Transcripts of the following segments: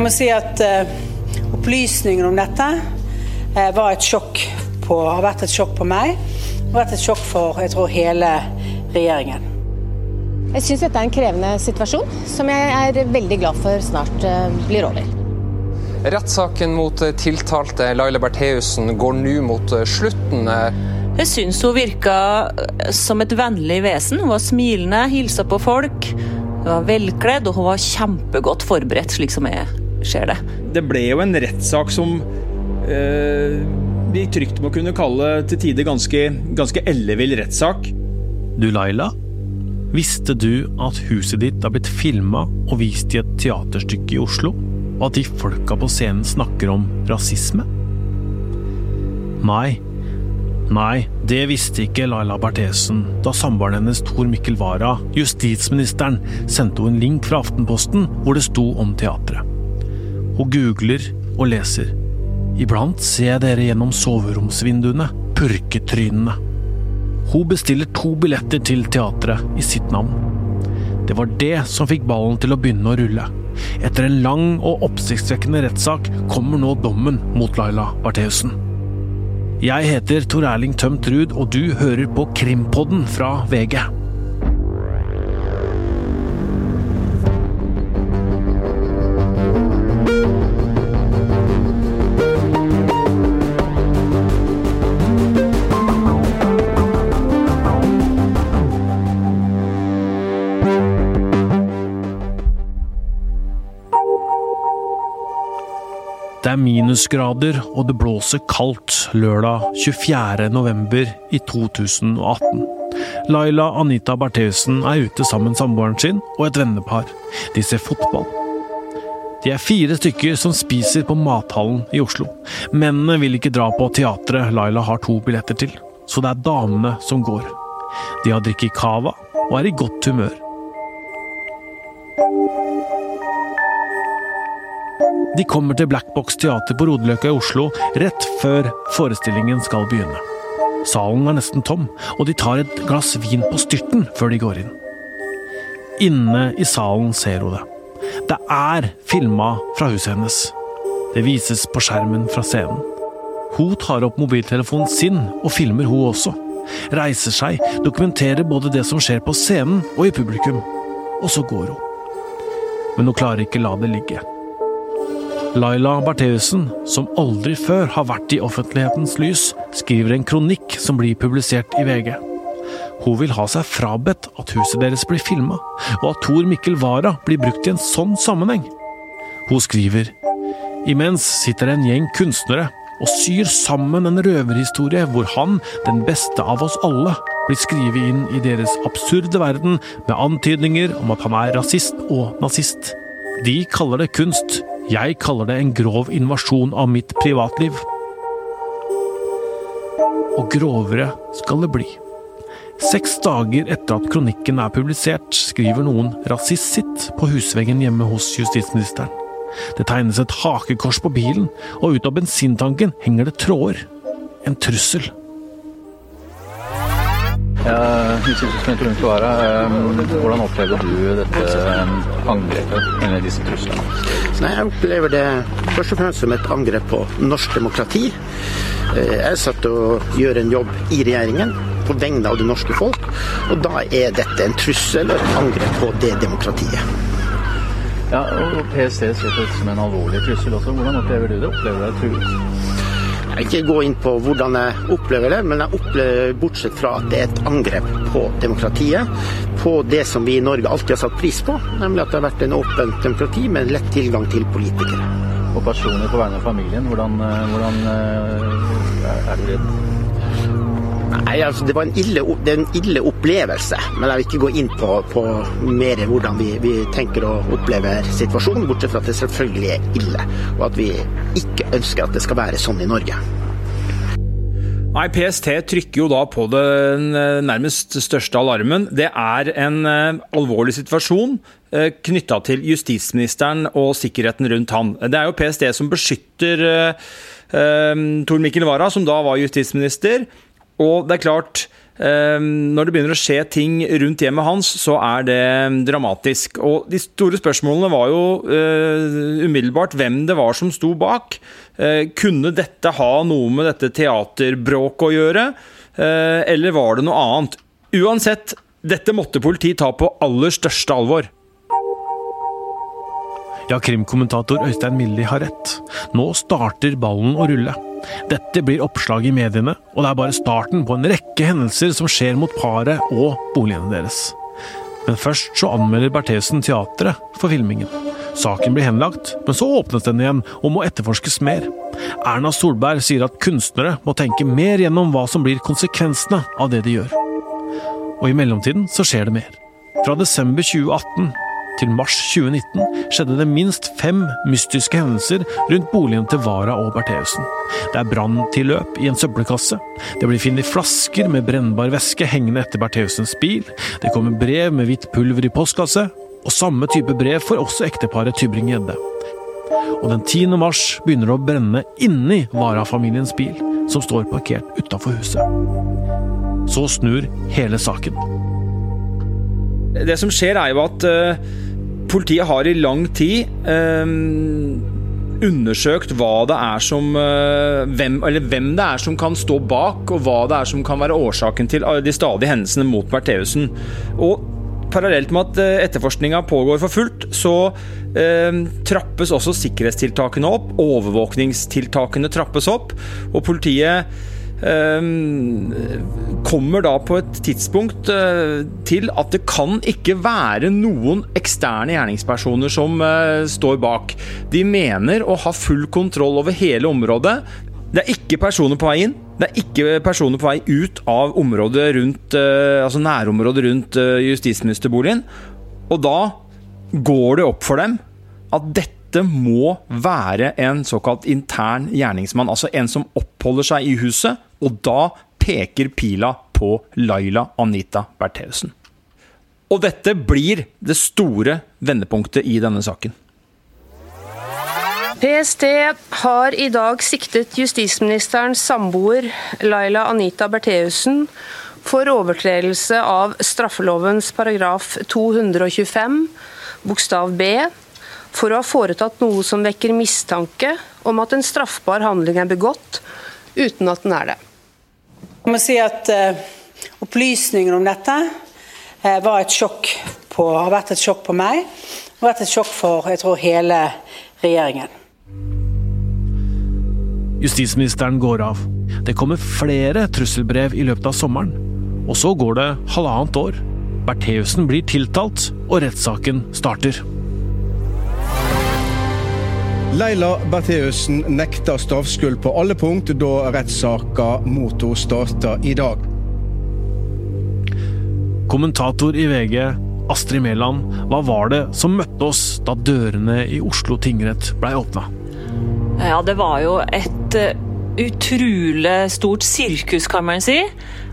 Jeg må si at uh, opplysningen om dette uh, var et sjokk på, har vært et sjokk på meg. Og vært et sjokk for jeg tror, hele regjeringen. Jeg syns dette er en krevende situasjon, som jeg er veldig glad for snart uh, blir over. Rettssaken mot tiltalte Laila Bertheussen går nå mot slutten. Jeg syns hun virka som et vennlig vesen. Hun var smilende, hilsa på folk. Hun var velkledd, og hun var kjempegodt forberedt, slik som jeg ser det. Det ble jo en rettssak som eh, vi trygt må kunne kalle til tider ganske, ganske ellevill rettssak. Du Laila, visste du at huset ditt har blitt filma og vist i et teaterstykke i Oslo? Og at de folka på scenen snakker om rasisme? Nei. Nei, det visste ikke Laila Berthesen da samboeren hennes Tor Mikkel Wara, justisministeren, sendte henne en link fra Aftenposten hvor det sto om teatret. Hun googler og leser. Iblant ser jeg dere gjennom soveromsvinduene, purketrynene. Hun bestiller to billetter til teatret i sitt navn. Det var det som fikk ballen til å begynne å rulle. Etter en lang og oppsiktsvekkende rettssak kommer nå dommen mot Laila Bartheussen. Jeg heter Tor Erling Tømt Ruud, og du hører på Krimpodden fra VG. Minusgrader og det blåser kaldt lørdag 24. november i 2018. Laila Anita Bertheussen er ute sammen med samboeren sin og et vennepar. De ser fotball. De er fire stykker som spiser på Mathallen i Oslo. Mennene vil ikke dra på teatret Laila har to billetter til, så det er damene som går. De har drikket cava og er i godt humør. De kommer til Black Box teater på Rodeløkka i Oslo rett før forestillingen skal begynne. Salen er nesten tom, og de tar et glass vin på styrten før de går inn. Inne i salen ser hun det. Det er filma fra huset hennes. Det vises på skjermen fra scenen. Hun tar opp mobiltelefonen sin og filmer hun også. Reiser seg, dokumenterer både det som skjer på scenen og i publikum. Og så går hun. Men hun klarer ikke la det ligge. Laila Bertheussen, som aldri før har vært i offentlighetens lys, skriver en kronikk som blir publisert i VG. Hun vil ha seg frabedt at huset deres blir filma, og at Tor Mikkel Wara blir brukt i en sånn sammenheng. Hun skriver Imens sitter en gjeng kunstnere og syr sammen en røverhistorie hvor han, den beste av oss alle, blir skrevet inn i deres absurde verden med antydninger om at han er rasist og nazist. De kaller det kunst, jeg kaller det en grov invasjon av mitt privatliv. Og grovere skal det bli. Seks dager etter at kronikken er publisert, skriver noen 'rasist sitt' på husveggen hjemme hos justisministeren. Det tegnes et hakekors på bilen, og ut av bensintanken henger det tråder. En trussel. Ja, å være, hvordan opplever du dette angrepet, eller disse truslene? Nei, Jeg opplever det først og fremst som et angrep på norsk demokrati. Jeg er satt og gjør en jobb i regjeringen på vegne av det norske folk, og da er dette en trussel og et angrep på det demokratiet. Ja, og PST ser på dette som en alvorlig trussel også. Hvordan opplever du det? Opplever du deg truet? Ikke gå inn på hvordan jeg opplever det, men jeg opplever bortsett fra at det er et angrep på demokratiet, på det som vi i Norge alltid har satt pris på, nemlig at det har vært en åpen demokrati med lett tilgang til politikere. Og personlig på vegne av familien, hvordan, hvordan er du redd? Nei, altså Det var en ille, en ille opplevelse, men jeg vil ikke gå inn på, på mer hvordan vi, vi, tenker å oppleve situasjonen, bortsett fra at det selvfølgelig er ille, og at vi ikke ønsker at det skal være sånn i Norge. Nei, PST trykker jo da på den nærmest største alarmen. Det er en alvorlig situasjon knytta til justisministeren og sikkerheten rundt han. Det er jo PST som beskytter Tor Mikkel Wara, som da var justisminister. Og det er klart, Når det begynner å skje ting rundt hjemmet hans, så er det dramatisk. Og de store spørsmålene var jo umiddelbart hvem det var som sto bak. Kunne dette ha noe med dette teaterbråket å gjøre, eller var det noe annet? Uansett, dette måtte politiet ta på aller største alvor. Ja, krimkommentator Øystein Milli har rett. Nå starter ballen å rulle. Dette blir oppslag i mediene, og det er bare starten på en rekke hendelser som skjer mot paret og boligene deres. Men først så anmelder Bertheussen teatret for filmingen. Saken blir henlagt, men så åpnes den igjen og må etterforskes mer. Erna Solberg sier at kunstnere må tenke mer gjennom hva som blir konsekvensene av det de gjør. Og i mellomtiden så skjer det mer. Fra desember 2018 til mars 2019 skjedde det minst fem mystiske hendelser rundt boligen til Vara og Bertheussen. Det er branntilløp i en søppelkasse. Det blir funnet flasker med brennbar væske hengende etter Bertheussens bil. Det kommer brev med hvitt pulver i postkasse. Og samme type brev får også ekteparet Tybring-Gjedde. Og den 10. mars begynner det å brenne inni Vara-familiens bil, som står parkert utafor huset. Så snur hele saken. Det som skjer, er jo at uh, Politiet har i lang tid eh, undersøkt hva det er som eh, hvem, eller hvem det er som kan stå bak, og hva det er som kan være årsaken til de stadige hendelsene mot Bertheussen. Og parallelt med at eh, etterforskninga pågår for fullt, så eh, trappes også sikkerhetstiltakene opp. Overvåkningstiltakene trappes opp, og politiet kommer da på et tidspunkt eh, til at det kan ikke være noen eksterne gjerningspersoner som eh, står bak. De mener å ha full kontroll over hele området. Det er ikke personer på vei inn. Det er ikke personer på vei ut av området rundt, eh, altså nærområdet rundt justisministerboligen. Og da går det opp for dem at dette dette må være en såkalt intern gjerningsmann, altså en som oppholder seg i huset, og da peker pila på Laila Anita Bertheussen. Og dette blir det store vendepunktet i denne saken. PST har i dag siktet justisministerens samboer Laila Anita Bertheussen for overtredelse av straffelovens paragraf 225 bokstav b for å ha foretatt noe som vekker mistanke om at en straffbar handling er begått, uten at den er det. Jeg må si at uh, Opplysningen om dette uh, var et sjokk på, har vært et sjokk på meg, og vært et sjokk for jeg tror, hele regjeringen. Justisministeren går av. Det kommer flere trusselbrev i løpet av sommeren. Og så går det halvannet år. Bertheussen blir tiltalt, og rettssaken starter. Leila Bertheussen nekter straffskyld på alle punkt da rettssaka mot henne starter i dag. Kommentator i VG, Astrid Mæland, hva var det som møtte oss da dørene i Oslo tingrett blei åpna? Ja, det var jo et eh, utrolig stort sirkus, kan man si.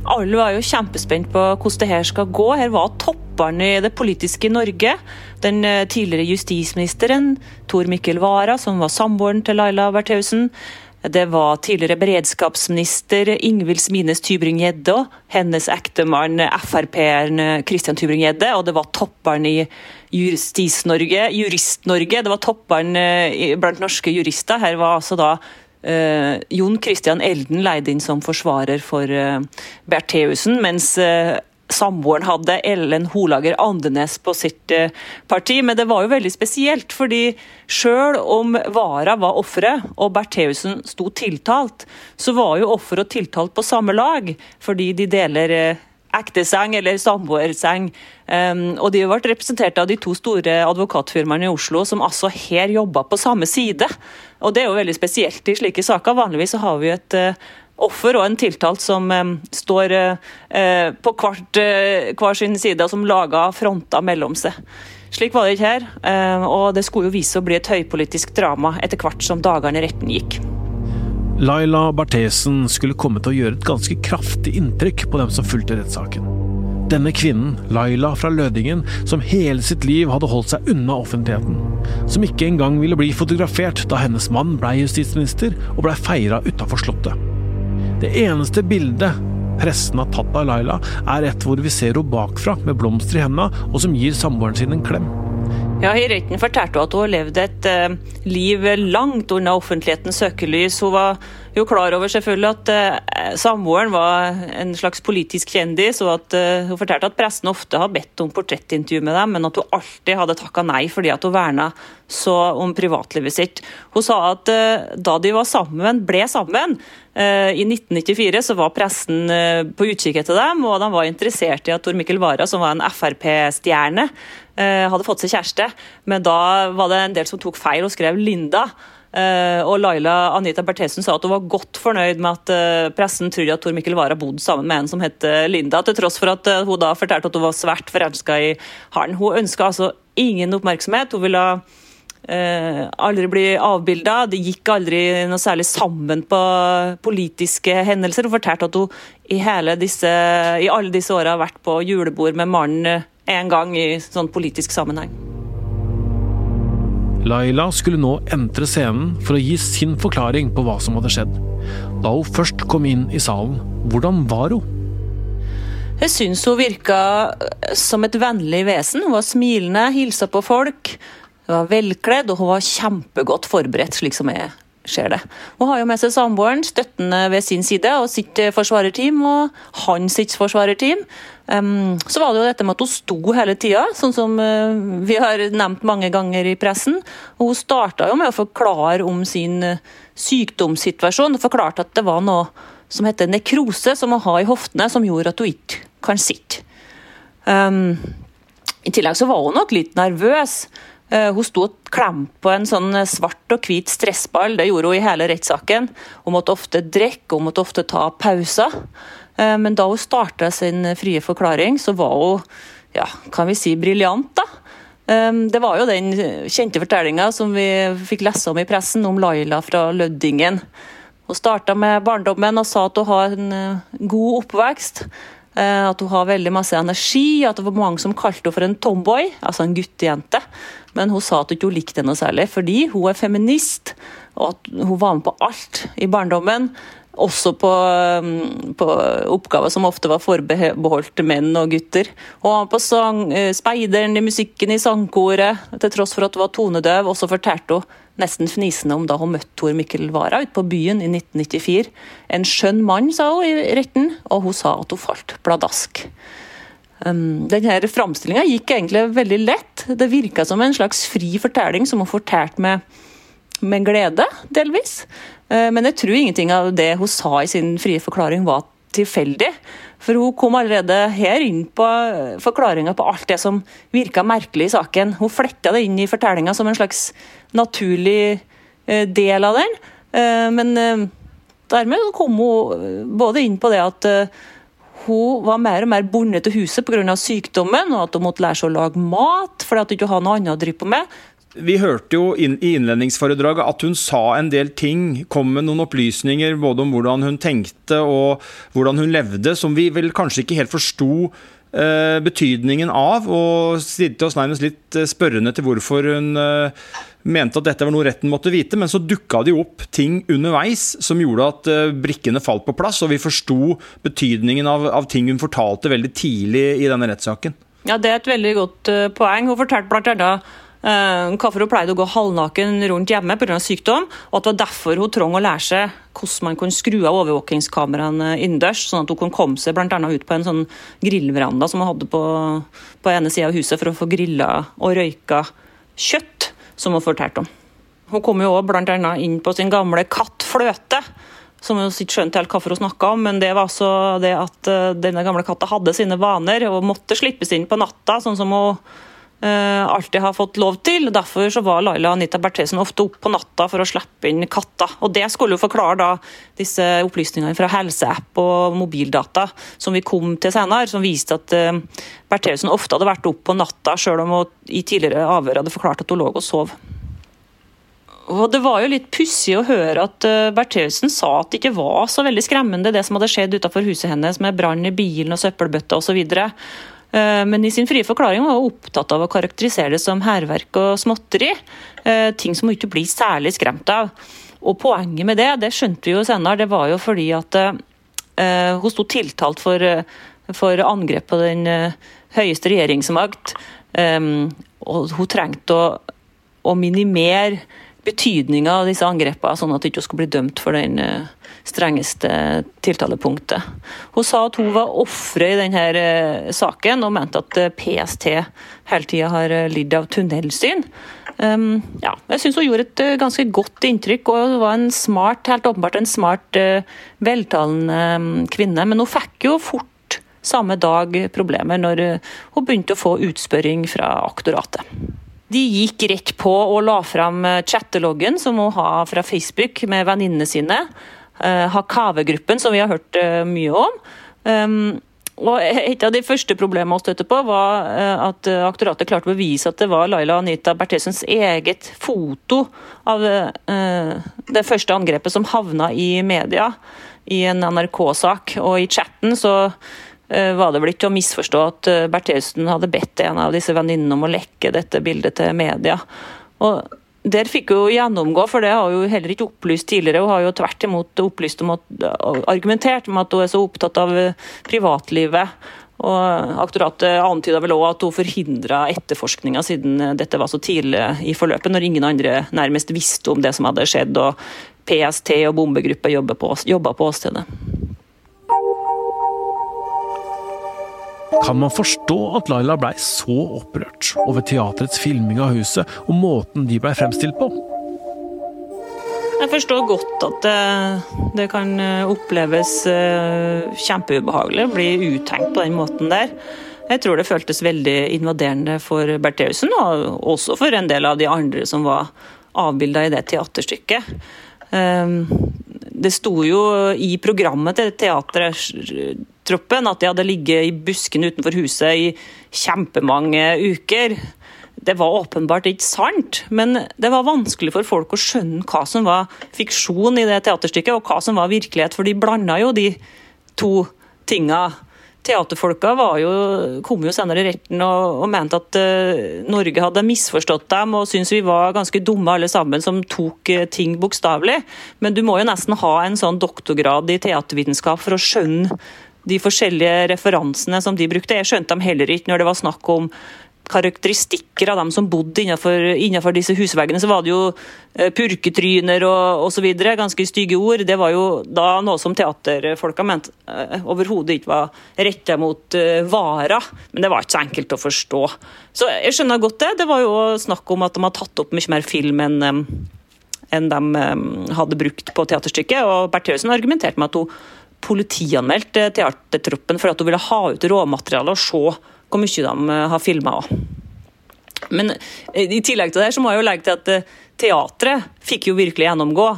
Alle var jo kjempespent på hvordan det her skal gå. Her var toppene i det politiske Norge. Den eh, tidligere justisministeren Tor Mikkel Wara, som var samboeren til Laila Bertheussen. Det var tidligere beredskapsminister Ingvild Smines Tybring-Gjedde og hennes ektemann Frp-eren Christian Tybring-Gjedde. Og det var toppene i Justis-Norge, Jurist-Norge. Det var topperen eh, blant norske jurister. Her var altså da Uh, Jon Christian Elden leide inn som forsvarer for uh, Bertheussen, mens uh, samboeren hadde Ellen Holager Andenes på sitt parti. Men det var jo veldig spesielt, fordi sjøl om Vara var offeret og Bertheussen sto tiltalt, så var jo offer og tiltalt på samme lag, fordi de deler ekteseng eller samboerseng. Um, og de ble representert av de to store advokatfirmaene i Oslo, som altså her jobba på samme side. Og det er jo veldig spesielt i slike saker. Vanligvis så har vi et uh, offer og en tiltalt som um, står uh, på hvert, uh, hver sin side, og som lager fronter mellom seg. Slik var det ikke her, og det skulle jo vise å bli et høypolitisk drama etter hvert som dagene i retten gikk. Laila Barthesen skulle komme til å gjøre et ganske kraftig inntrykk på dem som fulgte rettssaken. Denne kvinnen, Laila fra Lødingen, som hele sitt liv hadde holdt seg unna offentligheten. Som ikke engang ville bli fotografert da hennes mann blei justisminister og blei feira utafor Slottet. Det eneste bildet pressen har tatt av Laila, er et hvor vi ser henne bakfra med blomster i hendene, og som gir samboeren sin en klem. Ja, I retten fortalte hun at hun levde et uh, liv langt unna offentlighetens søkelys. Hun var jo klar over selvfølgelig at uh, samboeren var en slags politisk kjendis, og at uh, hun fortalte at pressen ofte har bedt om portrettintervju med dem, men at hun alltid hadde takka nei fordi at hun verna så om privatlivet sitt. Hun sa at da de var sammen, ble sammen, i 1994 så var pressen på utkikk etter dem, og de var interessert i at Tor Mikkel Wara, som var en Frp-stjerne, Eh, hadde fått seg kjæreste, men da var det en del som tok feil og skrev Linda. Uh, og Laila Anita Berthesen sa at hun var godt fornøyd med at uh, pressen trodde at Tor Mikkel Wara bodde sammen med en som het Linda, til tross for at uh, hun da fortalte at hun var svært forelska i han. Hun ønska altså ingen oppmerksomhet. Hun ville aldri bli avbilda. Det gikk aldri noe særlig sammen på politiske hendelser. Hun fortalte at hun i, disse, i alle disse åra har vært på julebord med mannen en gang i sånn politisk sammenheng. Laila skulle nå entre scenen for å gi sin forklaring på hva som hadde skjedd. Da hun først kom inn i salen, hvordan var hun? Jeg syns hun virka som et vennlig vesen. Hun var smilende, hilsa på folk. Hun var velkledd og hun var kjempegodt forberedt, slik som jeg ser det. Hun har jo med seg samboeren støttende ved sin side og sitt forsvarerteam og hans sitt forsvarerteam. Um, så var det jo dette med at hun sto hele tida, sånn som uh, vi har nevnt mange ganger i pressen. Og hun starta jo med å forklare om sin uh, sykdomssituasjon. og Forklarte at det var noe som heter nekrose, som hun har i hoftene, som gjorde at hun ikke kan sitte. Um, I tillegg så var hun nok litt nervøs. Uh, hun sto og klemte på en sånn svart og hvit stressball, det gjorde hun i hele rettssaken. Hun måtte ofte drikke, hun måtte ofte ta pauser. Eh, men da hun starta sin frie forklaring, så var hun ja, kan vi si briljant, da. Eh, det var jo den kjente fortellinga som vi fikk lese om i pressen, om Laila fra Løddingen. Hun starta med barndommen og sa at hun har en eh, god oppvekst. At hun har veldig masse energi, at det var mange som kalte henne for en tomboy, altså en guttejente. Men hun sa at hun ikke likte det noe særlig, fordi hun er feminist, og at hun var med på alt i barndommen. Også på, um, på, oppgaver som ofte var forbeholdt menn og gutter. Og på sang, eh, speideren i musikken i sangkoret, til tross for at hun var tonedøv. Og så fortalte hun nesten fnisende om da hun møtte Tor Mikkel Wara ute på byen i 1994. En skjønn mann, sa hun i retten, og hun sa at hun falt pladask. Um, denne Framstillinga gikk egentlig veldig lett. Det virka som en slags fri fortelling som hun fortalte med, med glede, delvis. Eh, men jeg tror ingenting av det hun sa i sin frie forklaring var tilfeldig. For hun kom allerede her inn på eh, forklaringa på alt det som virka merkelig i saken. Hun fletta det inn i fortellinga som en slags naturlig eh, del av den. Men dermed kom hun både inn på det at hun var mer og mer bundet til huset pga. sykdommen, og at hun måtte lære seg å lage mat fordi hun ikke hadde noe annet å drive på med. Vi hørte jo i innledningsforedraget at hun sa en del ting, kom med noen opplysninger både om hvordan hun tenkte og hvordan hun levde, som vi vel kanskje ikke helt forsto betydningen av, og stilte oss nærmest litt eh, spørrende til hvorfor hun eh, mente at dette var noe retten måtte vite. Men så dukka det jo opp ting underveis som gjorde at eh, brikkene falt på plass, og vi forsto betydningen av, av ting hun fortalte veldig tidlig i denne rettssaken. Ja, Det er et veldig godt poeng. Hun fortalte blant Uh, hvorfor hun pleide å gå halvnaken rundt hjemme pga. sykdom, og at det var derfor hun trengte å lære seg hvordan man kunne skru av overvåkingskameraene innendørs, sånn at hun kunne komme seg blant annet ut på en sånn grillveranda som hun hadde på, på ene sida av huset for å få grilla og røyka kjøtt, som hun fortalte om. Hun kom jo òg bl.a. inn på sin gamle katt Fløte, som hun ikke skjønte helt hvorfor hun snakka om, men det var altså det at uh, denne gamle katta hadde sine vaner og måtte slippes inn på natta, sånn som hun alltid har fått lov til. Derfor så var Laila Anita Berthesen ofte opp på natta for å slippe inn katter. Og Det skulle jo forklare da disse opplysningene fra helseapp og mobildata som vi kom til senere, som viste at uh, Bertheussen ofte hadde vært opp på natta, selv om hun i tidligere avhør hadde forklart at hun lå og sov. Og Det var jo litt pussig å høre at uh, Bertheussen sa at det ikke var så veldig skremmende det som hadde skjedd utenfor huset hennes med brann i bilen og søppelbøtta osv. Eh, men i sin frie forklaring var hun opptatt av å karakterisere det som hærverk og småtteri. Eh, ting som hun ikke blir særlig skremt av. Og Poenget med det det skjønte vi jo senere, det var jo fordi at eh, Hun sto tiltalt for, for angrep på den høyeste regjeringsmakt. Og hun trengte å, å minimere betydninga av disse angrepene, sånn at hun ikke skulle bli dømt for den strengeste tiltalepunktet. Hun sa at hun var offeret i denne saken, og mente at PST hele tida har lidd av tunnelsyn. Um, ja, jeg syns hun gjorde et ganske godt inntrykk, og hun var en smart, helt åpenbart en smart, veltalende um, kvinne. Men hun fikk jo fort samme dag problemer når hun begynte å få utspørring fra aktoratet. De gikk rett på og la fram chatteloggen som hun har fra Facebook med venninnene sine. Hakave-gruppen, som vi har hørt mye om. Um, og Et av de første problemene vi støtte på, var eh, at eh, aktoratet klarte å bevise at det var Laila Anita Berthelsens eget foto av eh, det første angrepet som havna i media i en NRK-sak. Og i chatten så var det vel ikke å misforstå at Bertheussen hadde bedt en av disse venninnene om å lekke dette bildet til media. Og der fikk hun gjennomgå, for det har hun heller ikke opplyst tidligere. Hun har jo tvert imot opplyst om at, argumentert om at hun er så opptatt av eh, privatlivet. Og Aktoratet antyda vel òg at hun forhindra etterforskninga, siden dette var så tidlig i forløpet, når ingen andre nærmest visste om det som hadde skjedd, og PST og bombegruppe jobba på, på åstedet. Kan man forstå at Laila blei så opprørt over teatrets filming av huset, og måten de blei fremstilt på? Jeg forstår godt at det, det kan eh, oppleves uh, kjempeubehagelig å bli uttenkt på den måten der. Jeg tror det føltes veldig invaderende for Bertheussen, og også for en del av de andre som var avbilda i det teaterstykket. Det sto jo i programmet til teatertroppen at de hadde ligget i buskene utenfor huset i kjempemange uker. Det var åpenbart ikke sant, men det var vanskelig for folk å skjønne hva som var fiksjon i det teaterstykket, og hva som var virkelighet, for de blanda jo de to tinga. Teaterfolka jo, kom jo senere i retten og, og mente at uh, Norge hadde misforstått dem og syntes vi var ganske dumme alle sammen som tok uh, ting bokstavelig. Men du må jo nesten ha en sånn doktorgrad i teatervitenskap for å skjønne de forskjellige referansene som de brukte. Jeg skjønte dem heller ikke når det var snakk om karakteristikker av dem som bodde innenfor, innenfor disse husveggene. Så var det jo eh, purketryner og osv. Ganske stygge ord. Det var jo da noe som teaterfolka mente uh, overhodet ikke var retta mot uh, varer. Men det var ikke så enkelt å forstå. Så jeg skjønner godt det. Det var jo snakk om at de har tatt opp mye mer film enn um, enn de um, hadde brukt på teaterstykket. Og Bertheussen argumenterte med at hun politianmeldt eh, teatertroppen for at hun ville ha ut råmateriale og se hvor mye de eh, har filma. Men eh, i tillegg til det så må jeg jo legge til at teatret fikk jo virkelig gjennomgå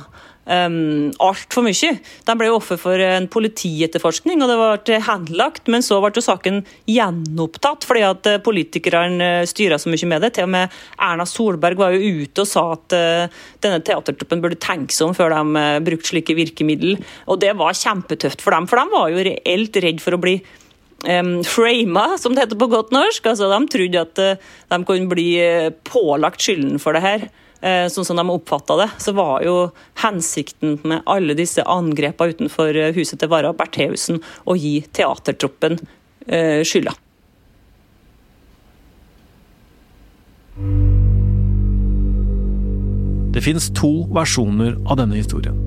um, altfor mye. De ble jo offer for en politietterforskning, og det ble henlagt. Men så ble saken gjenopptatt fordi at eh, politikerne eh, styra så mye med det. Til og med Erna Solberg var jo ute og sa at uh, denne teatertruppen burde tenke seg om før de brukte slike virkemiddel. Og det var kjempetøft for dem, for de var jo reelt redd for å bli Um, frama, som det heter på godt norsk. Altså, de trodde at uh, de kunne bli pålagt skylden for det her. Eh, sånn som de oppfatta det, så var jo hensikten med alle disse angrepene utenfor eh, huset til Vara Bertheussen å gi teatertroppen eh, skylda. Det fins to versjoner av denne historien.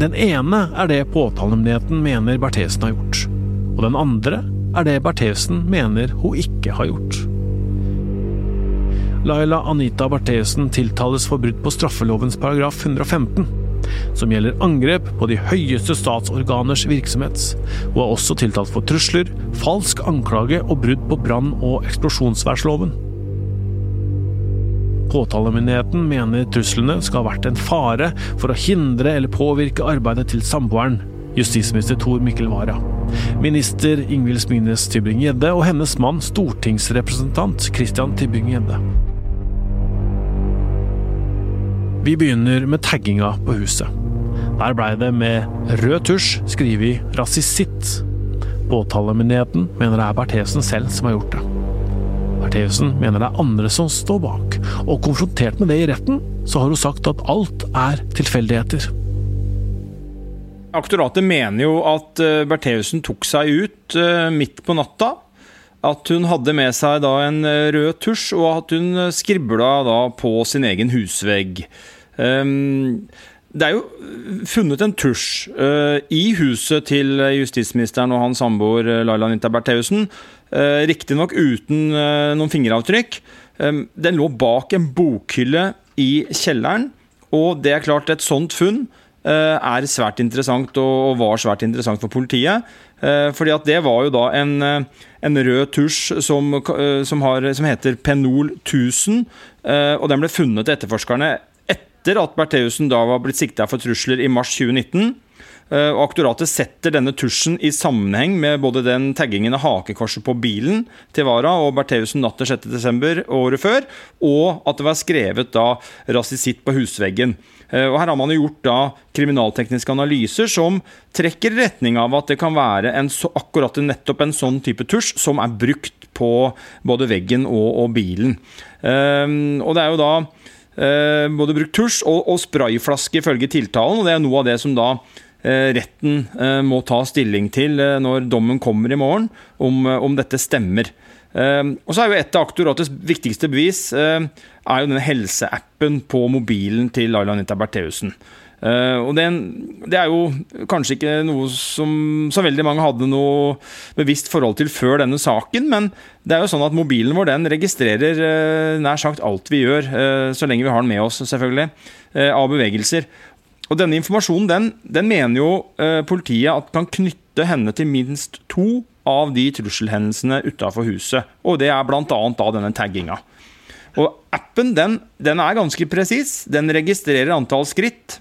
Den ene er det påtalemyndigheten mener Bertheussen har gjort. Og den andre er det Bertheussen mener hun ikke har gjort. Laila Anita Bertheussen tiltales for brudd på straffelovens paragraf 115, som gjelder angrep på de høyeste statsorganers virksomhet. Hun er også tiltalt for trusler, falsk anklage og brudd på brann- og eksplosjonsvernloven. Påtalemyndigheten mener truslene skal ha vært en fare for å hindre eller påvirke arbeidet til samboeren, justisminister Tor Mikkel Wara, minister Ingvild Smines Tybring-Gjedde og hennes mann stortingsrepresentant Christian Tybring-Gjedde. Vi begynner med tagginga på huset. Der blei det med rød tusj skrevet 'rasisitt'. Påtalemyndigheten mener det er Bertheussen selv som har gjort det. Bertheussen mener det er andre som står bak, og konfrontert med det i retten, så har hun sagt at alt er tilfeldigheter. Aktoratet mener jo at uh, Bertheussen tok seg ut uh, midt på natta. At hun hadde med seg en rød tusj, og at hun skribla på sin egen husvegg. Um, det er jo funnet en tusj i huset til justisministeren og hans samboer Laila Nita Bertheussen. Riktignok uten noen fingeravtrykk. Um, den lå bak en bokhylle i kjelleren, og det er klart et sånt funn er svært interessant og, var svært interessant for politiet. fordi at det var jo da en, en rød tusj som, som, har, som heter Penol 1000, og den ble funnet til etterforskerne etter at Bertheussen da var blitt sikta for trusler i mars 2019. Eh, og Aktoratet setter denne tusjen i sammenheng med både den taggingen av hakekorset på bilen til Vara og Bertheussen natt til 6.12. året før, og at det var skrevet da rasisitt på husveggen. Eh, og Her har man jo gjort da kriminaltekniske analyser som trekker i retning av at det kan være en akkurat nettopp en sånn type tusj som er brukt på både veggen og, og bilen. Um, og det er jo da Eh, både brukt tusj og, og sprayflaske ifølge tiltalen. og Det er noe av det som da eh, retten må ta stilling til når dommen kommer i morgen, om, om dette stemmer. Og så er jo Et av aktoratets viktigste bevis er jo denne helseappen på mobilen til Laila Anita Bertheussen. Uh, og det, det, er jo kanskje ikke noe som så veldig mange hadde noe bevisst forhold til før denne saken, men det er jo sånn at mobilen vår den registrerer uh, nær sagt alt vi gjør, uh, så lenge vi har den med oss, selvfølgelig, av bevegelser. Og denne informasjonen den, den mener jo politiet at kan knytte henne til minst to av de trusselhendelsene utafor huset. Og det er bl.a. denne tagginga. Og appen den, den er ganske presis. Den registrerer antall skritt.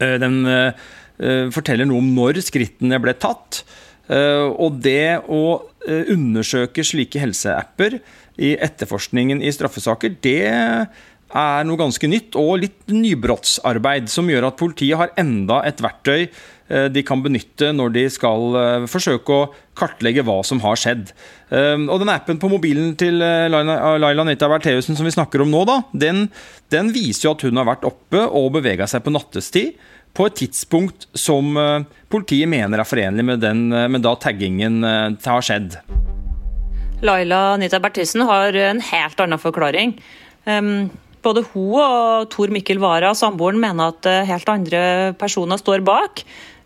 Eh, den eh, eh, forteller noe om når skrittene ble tatt. Og det å undersøke slike helseapper i etterforskningen i straffesaker, det er noe ganske nytt og litt nybrottsarbeid som gjør at politiet har enda et verktøy de kan benytte når de skal forsøke å kartlegge hva som har skjedd. Og den appen på mobilen til Laila Nita Bertheussen som vi snakker om nå, da, den, den viser jo at hun har vært oppe og bevega seg på nattestid på et tidspunkt som eh, politiet mener er forenlig med, den, eh, med da taggingen eh, har skjedd. Laila Nita Bertheussen har en helt annen forklaring. Både hun og Tor Mikkel Wara, samboeren, mener at helt andre personer står bak.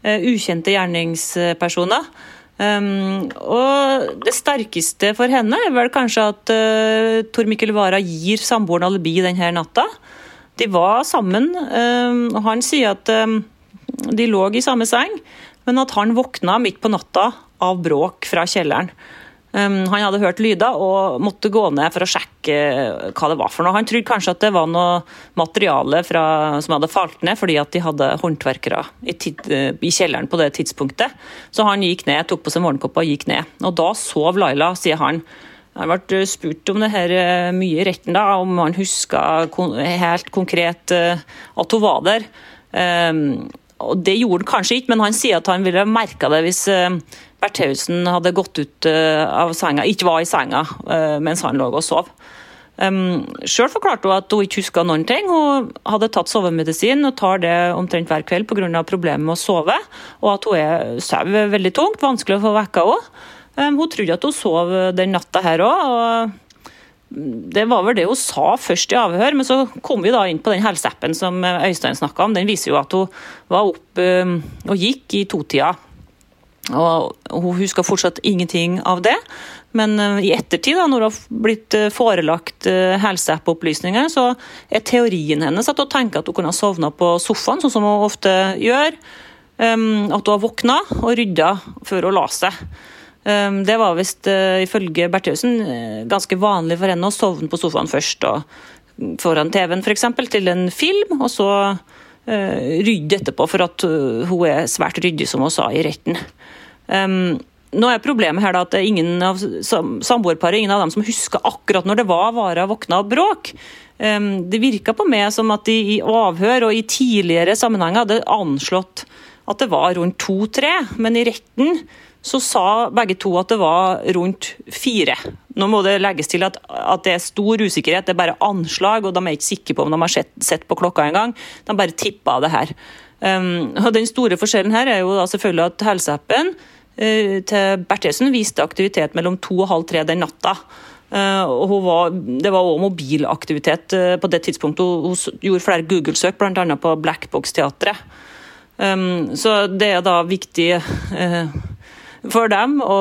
Uh, ukjente gjerningspersoner. Um, og det sterkeste for henne er vel kanskje at uh, Tor Mikkel Wara gir samboeren alibi denne natta. De var sammen. um, og Han sier at um, de lå i samme seng, men at han våkna midt på natta av bråk fra kjelleren. Ehm, han hadde hørt lyder og måtte gå ned for å sjekke hva det var for noe. Han trodde kanskje at det var noe materiale fra, som hadde falt ned fordi at de hadde håndverkere i, tid, i, kjelleren på det tidspunktet. Så han gikk ned, tok på seg morgenkåpa og gikk ned. Og da sov Laila, sier han. Han ble spurt om det her eh, mye i retten, da, om han huska helt konkret eh, at hun var der. Ehm, og Det gjorde han kanskje ikke, men han sier at han ville merka det hvis eh, Bertheussen hadde gått ut av senga, ikke var i senga mens han lå og sov. Um, Sjøl forklarte hun at hun ikke huska noen ting. Hun hadde tatt sovemedisin og tar det omtrent hver kveld pga. problemet med å sove. Og at hun er sover veldig tungt, vanskelig å få vekka henne. Hun trodde at hun sov den natta her òg. Det var vel det hun sa først i avhør, men så kom vi da inn på den helseappen som Øystein snakka om. Den viser jo at hun var oppe og gikk i totida. Og hun husker fortsatt ingenting av det. Men i ettertid, da, når hun har blitt forelagt helseapp-opplysninger, så er teorien hennes at hun tenker at hun kunne ha sovna på sofaen, sånn som hun ofte gjør. At hun har våkna og rydda før hun la seg. Ehm, det var visst eh, ifølge Bertheussen eh, ganske vanlig for henne å sovne på sofaen først. og Foran TV-en f.eks. til en film, og så eh, rydde etterpå, for at hun er svært ryddig, som hun sa i retten. Um, nå er Problemet her da at ingen av samboerparet ingen av dem som husker akkurat når det var Vara våkna av bråk. Um, det virka på meg som at de i avhør og i tidligere sammenhenger hadde anslått at det var rundt to-tre, men i retten så sa begge to at det var rundt fire. Nå må det legges til at, at det er stor usikkerhet, det er bare anslag, og de er ikke sikre på om de har sett, sett på klokka engang. De bare tippa det her. Um, og Den store forskjellen her er jo da selvfølgelig at helseappen uh, til Berthesen viste aktivitet mellom to og halv tre den natta. Uh, og var, Det var òg mobilaktivitet uh, på det tidspunktet. Hun, hun gjorde flere Google-søk, bl.a. på Blackbox-teatret. Um, så det er da viktig for dem å,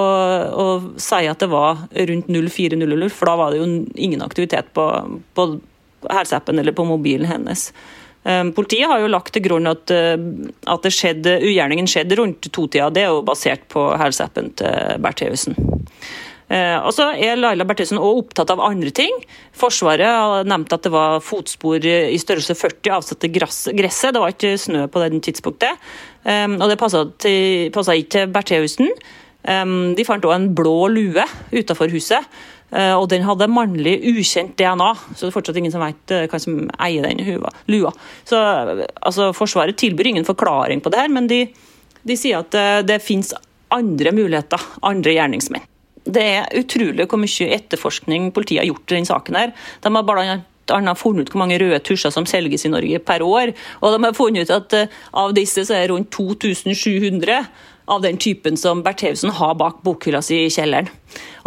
å, si at det var rundt 04.00, for da var det jo ingen aktivitet på, på helseappen eller på mobilen hennes. Ehm, politiet har jo lagt til grunn at, eh, at skjedde, ugjerningen skjedde rundt totida. Det er jo basert på helseappen til Bertheussen. Eh, og så er Laila Bertheussen også opptatt av andre ting. Forsvaret har nevnt at det var fotspor i størrelse 40 avsatte gresset. Det var ikke snø på det tidspunktet. Ehm, og det passa ikke til Bertheussen. Ehm, de fant òg en blå lue utenfor huset. Eh, og den hadde mannlig ukjent DNA, så det er fortsatt ingen som vet hva hvem som eier den lua. Så altså, Forsvaret tilbyr ingen forklaring på det her, men de, de sier at eh, det finnes andre muligheter, andre gjerningsmenn. Det er utrolig hvor mye etterforskning politiet har gjort i denne saken. her. De har bare annet funnet ut hvor mange røde tusjer som selges i Norge per år. Og de har funnet ut at av disse så er det rundt 2700 av den typen som Bertheussen har bak bokhylla si i kjelleren.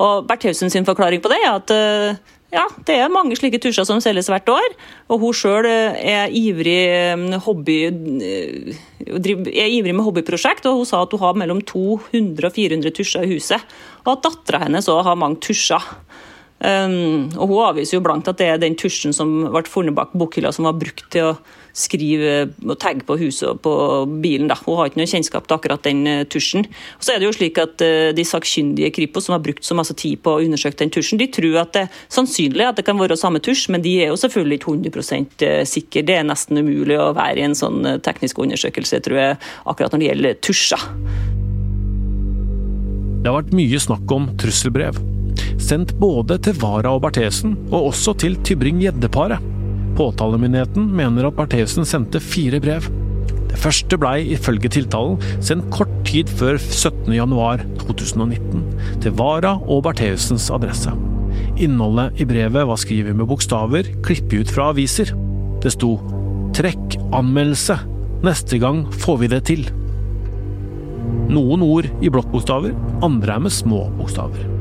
Og Bertheussen sin forklaring på det er at eh, ja, det er mange slike tusjer som selges hvert år. Og hun sjøl eh, er ivrig eh, hobby er ivrig med hobbyprosjekt, og hun sa at hun har mellom 200 og 400 tusjer i huset. Og at dattera hennes òg har mange tusjer. Um, og Hun avviser jo blankt at det er den tusjen som ble funnet bak bokhylla som var brukt til å skrive og tagge på huset og på bilen. Da. Hun har ikke noe kjennskap til akkurat den uh, tusjen. Og så er det jo slik at uh, De sakkyndige Kripos som har brukt så masse tid på å undersøke den tusjen, de tror at det er sannsynlig at det kan være samme tusj, men de er jo selvfølgelig ikke 100 uh, sikre. Det er nesten umulig å være i en sånn teknisk undersøkelse, tror jeg, akkurat når det gjelder tusjer. Det har vært mye snakk om trusselbrev sendt både til Vara og Berthesen, og også til Tybring-Gjedde-paret. Påtalemyndigheten mener at Bertheussen sendte fire brev. Det første blei ifølge tiltalen sendt kort tid før 17.1.2019 til Vara og Bertheussens adresse. Innholdet i brevet var skrevet med bokstaver klippet ut fra aviser. Det sto 'Trekk anmeldelse'. Neste gang får vi det til. Noen ord i blokkbokstaver, andre er med små bokstaver.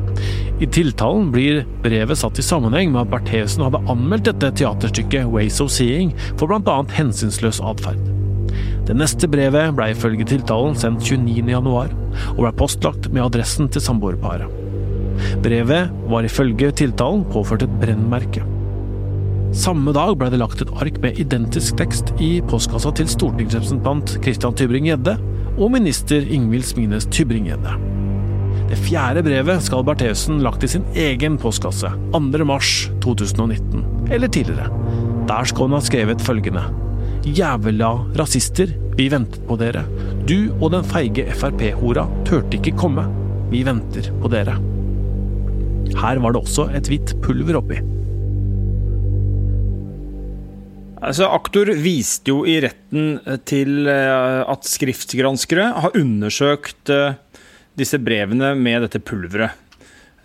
I tiltalen blir brevet satt i sammenheng med at Bertheussen hadde anmeldt dette teaterstykket Ways of Seeing for bl.a. hensynsløs atferd. Det neste brevet ble ifølge tiltalen sendt 29.1, og ble postlagt med adressen til samboerparet. Brevet var ifølge tiltalen påført et brennmerke. Samme dag ble det lagt et ark med identisk tekst i postkassa til stortingsrepresentant Christian Tybring-Gjedde og minister Ingvild Smines Tybring-Gjedde. Det fjerde brevet skal Bertheussen lagt i sin egen postkasse 2.3.2019, eller tidligere. Der skal hun ha skrevet følgende. Jævla rasister, vi ventet på dere. Du og den feige Frp-hora turte ikke komme. Vi venter på dere. Her var det også et hvitt pulver oppi. Altså, Aktor viste jo i retten til eh, at skriftgranskere har undersøkt eh, disse brevene med dette pulveret.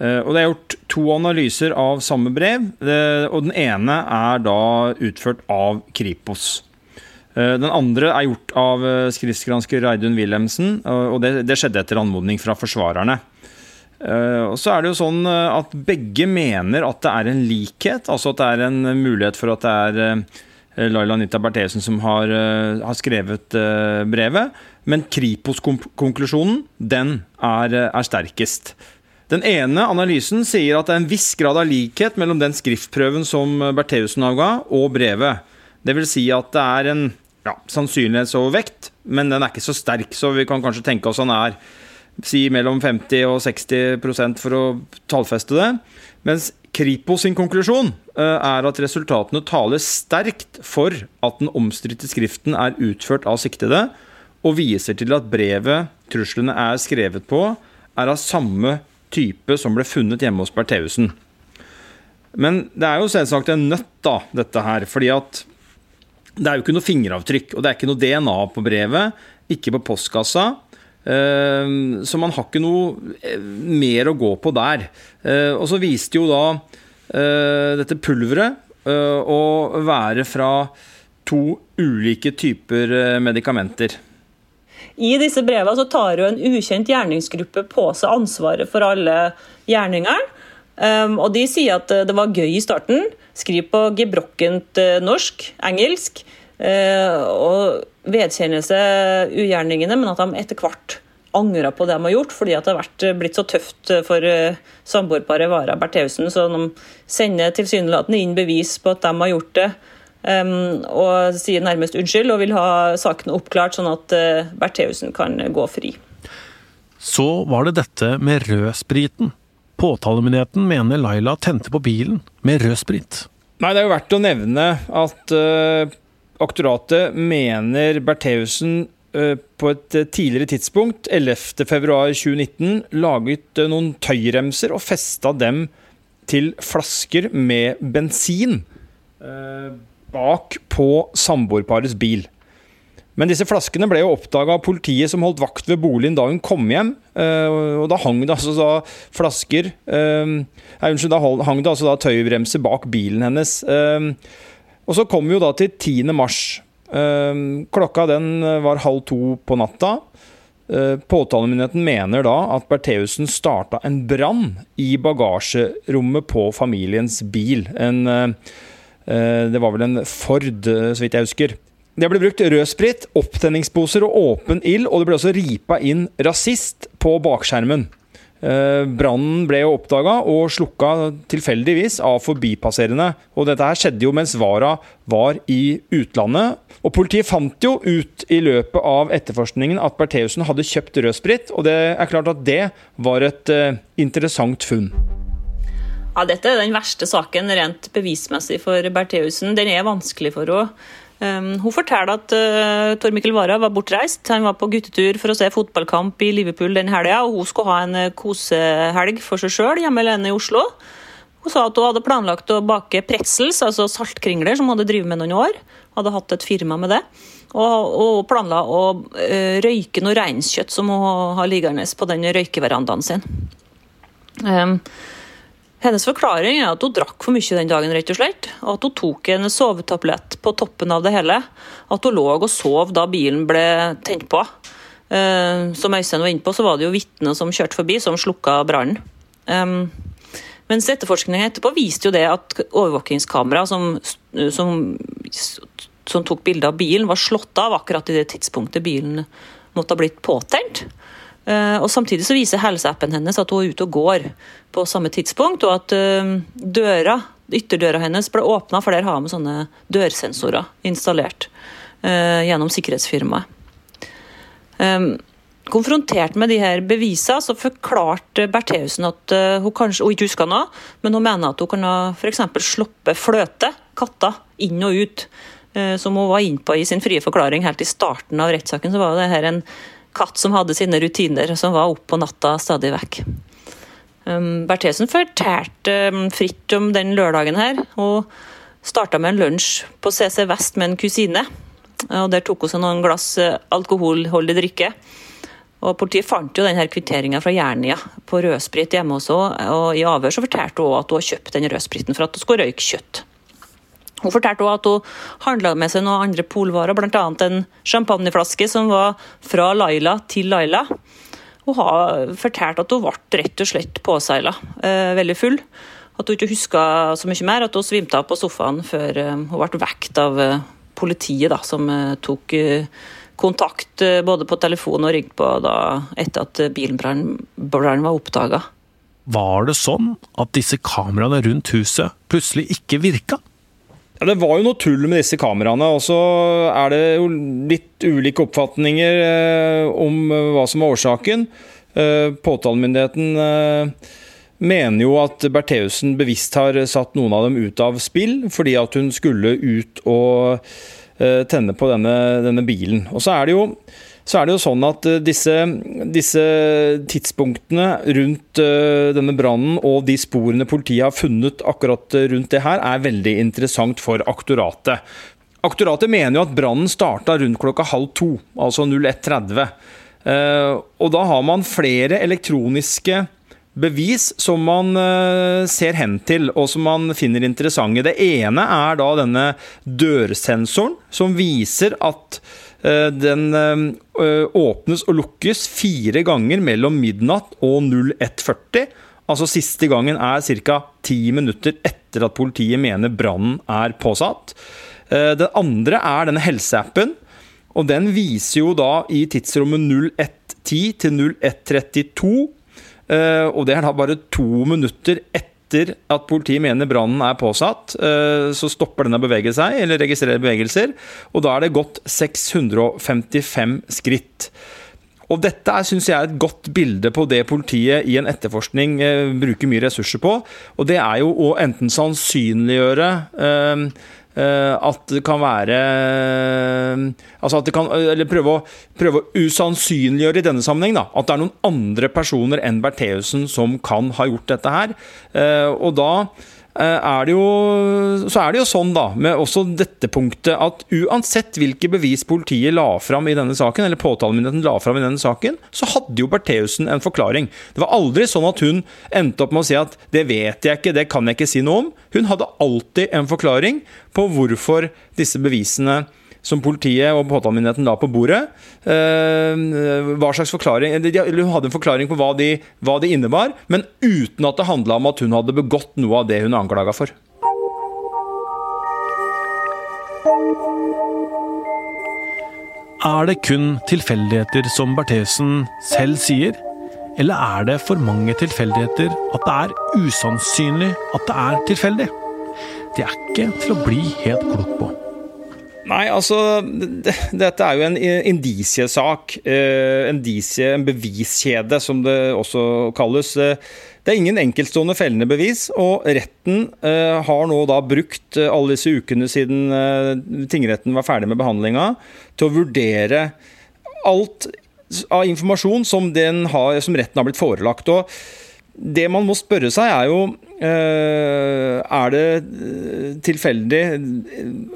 Eh, og Det er gjort to analyser av samme brev, eh, og den ene er da utført av Kripos. Eh, den andre er gjort av skriftgransker Reidun Wilhelmsen, og det, det, skjedde etter anmodning fra forsvarerne. Og så er det jo sånn at Begge mener at det er en likhet, altså at det er en mulighet for at det er Laila Anita Berthesen som har, har skrevet brevet. Men Kripos-konklusjonen, den er, er, sterkest. Den ene analysen sier at det er en viss grad av likhet mellom den skriftprøven som Bertheussen avga, og brevet. Det vil si at det er en ja, sannsynlighetsovervekt, men den er ikke så sterk, så vi kan kanskje tenke oss han er si mellom 50 og 60% for å tallfeste det. Mens Kripos sin konklusjon eh, er at resultatene taler sterkt for at den omstridte skriften er utført av siktede, og viser til at brevet truslene er skrevet på, er av samme type som ble funnet hjemme hos Bertheussen. Men det er jo selvsagt en nøtt, da, dette her. fordi at det er jo ikke noe fingeravtrykk, og det er ikke noe DNA på brevet. Ikke på postkassa. Eh, så man har ikke noe eh, mer å gå på der. Eh, og så viste jo da dette pulveret å være fra to ulike typer eh, medikamenter. I disse brevene så tar jo en ukjent gjerningsgruppe på seg ansvaret for alle gjerningene. Um, og de sier at det var gøy i starten. Skriv på gebrokkent norsk, engelsk. Uh, og vedkjenner seg ugjerningene, men at de etter hvert angrer på det de har gjort, fordi at det har vært, blitt så tøft for uh, samboerparet Vara Bertheussen. Så de sender tilsynelatende inn bevis på at de har gjort det Um, og sier nærmest unnskyld og vil ha saken oppklart, sånn at Bertheussen kan gå fri. Så var det dette med rødspriten. Påtalemyndigheten mener Laila tente på bilen med rødsprit. Nei, det er jo verdt å nevne at uh, aktoratet mener Bertheussen på et tidligere tidspunkt, 11.2.2019, laget noen tøyremser og festa dem til flasker med bensin. Bak på samboerparets bil. Men disse flaskene ble jo oppdaga av politiet som holdt vakt ved boligen da hun kom hjem. Eh, og da hang det altså da flasker eh, Nei, unnskyld, da hang det altså da tøybremser bak bilen hennes. Eh, og så kom vi jo da til 10. mars. Klokka den var halv to på natta. Påtalemyndigheten mener da at Bertheussen starta en brann i bagasjerommet på familiens bil. En Eh, det var vel en Ford, eh, så vidt jeg husker. Det ble brukt rødsprit, opptenningsposer og åpen ild, og det ble også ripa inn rasist på bakskjermen. Eh, brannen ble jo oppdaga og slukka tilfeldigvis av forbipasserende. Og dette her skjedde jo mens Vara var i utlandet. Og politiet fant jo ut i løpet av etterforskningen at Bertheussen hadde kjøpt rødsprit, og det er klart at det var et interessant funn. Ja, Dette er den verste saken rent bevismessig for Bertheussen. Den er vanskelig for henne. Um, hun forteller at uh, Tor Mikkel Wara var bortreist. Han var på guttetur for å se fotballkamp i Liverpool den helga, og hun skulle ha en uh, kosehelg for seg sjøl hjemme alene i Oslo. Hun sa at hun hadde planlagt å bake pretzels, altså saltkringler, som hun hadde drevet med noen år. Hadde hatt et firma med det. Og, og planla å uh, røyke noe reinskjøtt som hun har liggende på den røykeverandaen sin. Um, hennes forklaring er at hun drakk for mye den dagen, rett og slett. Og at hun tok en sovetablett på toppen av det hele. At hun lå og sov da bilen ble tent på. Uh, som Øystein var inne på, så var det jo vitner som kjørte forbi, som slukka brannen. Um, mens etterforskningen etterpå viste jo det at overvåkingskamera som, som, som tok bilde av bilen, var slått av akkurat i det tidspunktet bilen måtte ha blitt påtent. Eh, og Samtidig så viser helseappen hennes at hun er ute og går på samme tidspunkt, og at eh, døra, ytterdøra hennes ble åpna, for der har vi sånne dørsensorer installert eh, gjennom sikkerhetsfirmaet. Konfrontert med de her bevisene, så forklarte Bertheussen at hun kanskje, hun ikke husker noe, men hun mener at hun kan ha f.eks. sluppet fløte, katter, inn og ut. Som hun var inne på i sin frie forklaring helt i starten av rettssaken, så var det her en katt som hadde sine rutiner, som var oppe på natta stadig vekk. Um, Berthesen fortalte um, fritt om den lørdagen her, og starta med en lunsj på CC Vest med en kusine. Og Der tok hun seg noen glass uh, alkoholholdig drikke. Og Politiet fant jo denne kvitteringa fra Jernia på rødsprit hjemme hos henne. Og I avhør så fortalte hun at hun har kjøpt den rødspriten for at hun skulle røyke kjøtt. Hun fortalte også at hun handla med seg noen andre polvarer, bl.a. en champagneflaske som var fra Laila til Laila. Hun har fortalt at hun ble rett og slett påseila, eh, veldig full. At hun ikke huska så mye mer, at hun svimte av på sofaen før eh, hun ble vekt av eh, politiet, da, som tok kontakt både på telefon og ringte på da, etter at bilbrannen var oppdaga. Var det sånn at disse kameraene rundt huset plutselig ikke virka? Ja, Det var jo noe tull med disse kameraene. Og så er det jo litt ulike oppfatninger eh, om eh, hva som er årsaken. Eh, påtalemyndigheten eh, mener jo at Bertheussen bevisst har satt noen av dem ut av spill, fordi at hun skulle ut og eh, tenne på denne, denne bilen. Og så er det jo så er det jo sånn at eh, disse, disse tidspunktene rundt uh, denne brannen og de sporene politiet har funnet akkurat eh, rundt det her, er veldig interessant for aktoratet. Aktoratet mener jo at brannen starta rundt klokka halv to, altså 01.30. Uh, og da har man flere elektroniske bevis som man ser hen til, og som man finner interessante. Det ene er da denne dørsensoren, som viser at den uh, åpnes og lukkes fire ganger mellom midnatt og 01.40. Altså Siste gangen er ca. ti minutter etter at politiet mener brannen er påsatt. Den andre er denne helseappen. og Den viser jo da i tidsrommet 01.10 til 01.32 Eh, og det er da bare to minutter etter at politiet mener brannen er påsatt, eh, så stopper den å bevege seg, eller registrerer bevegelser. Og da er det gått 655 skritt. Og dette syns jeg er et godt bilde på det politiet i en etterforskning eh, bruker mye ressurser på. Og det er jo å enten sannsynliggjøre Eh, at det kan være eh, altså at det kan, Eller prøve å, prøve å usannsynliggjøre i denne sammenheng da, at det er noen andre personer enn Bertheussen som kan ha gjort dette her. Eh, og da Eh, er det jo, så er det jo sånn, da, med også dette punktet, at uansett hvilke bevis politiet la fram i denne saken, eller påtalemyndigheten la fram i denne saken, så hadde jo Bertheussen en forklaring. Det var aldri sånn at hun endte opp med å si at 'det vet jeg ikke, det kan jeg ikke si noe om'. Hun hadde alltid en forklaring på hvorfor disse bevisene som politiet og påtalemyndigheten la på bordet. Eh, hva slags forklaring, Hun hadde en forklaring på hva det de innebar, men uten at det handla om at hun hadde begått noe av det hun er anklaga for. Er det kun tilfeldigheter, som Bertheussen selv sier? Eller er det for mange tilfeldigheter at det er usannsynlig at det er tilfeldig? Det er ikke til å bli helt klok på. Nei, altså Dette er jo en indisiesak. Eh, en, indisie, en beviskjede, som det også kalles. Eh, det er ingen enkeltstående fellende bevis, og retten eh, har nå da brukt alle disse ukene siden tingretten var ferdig med behandlinga, til å vurdere alt av informasjon som, har, som retten har blitt forelagt. og det man må spørre seg, er jo eh, Er det eh, tilfeldig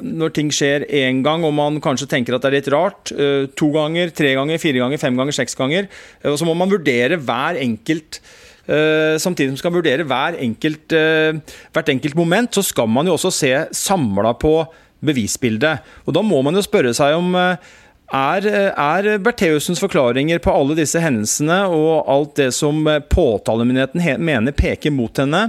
når ting skjer én gang, og man kanskje tenker at det er litt rart? Eh, to ganger, tre ganger, fire ganger, fem ganger, seks ganger. Og så må man vurdere hver enkelt Samtidig som man skal vurdere hver enkelt, hvert enkelt moment, så skal man jo også se samla på bevisbildet. Og Da må man jo spørre seg om er, er Bertheussens forklaringer på alle disse hendelsene og alt det som påtalemyndigheten mener peker mot henne,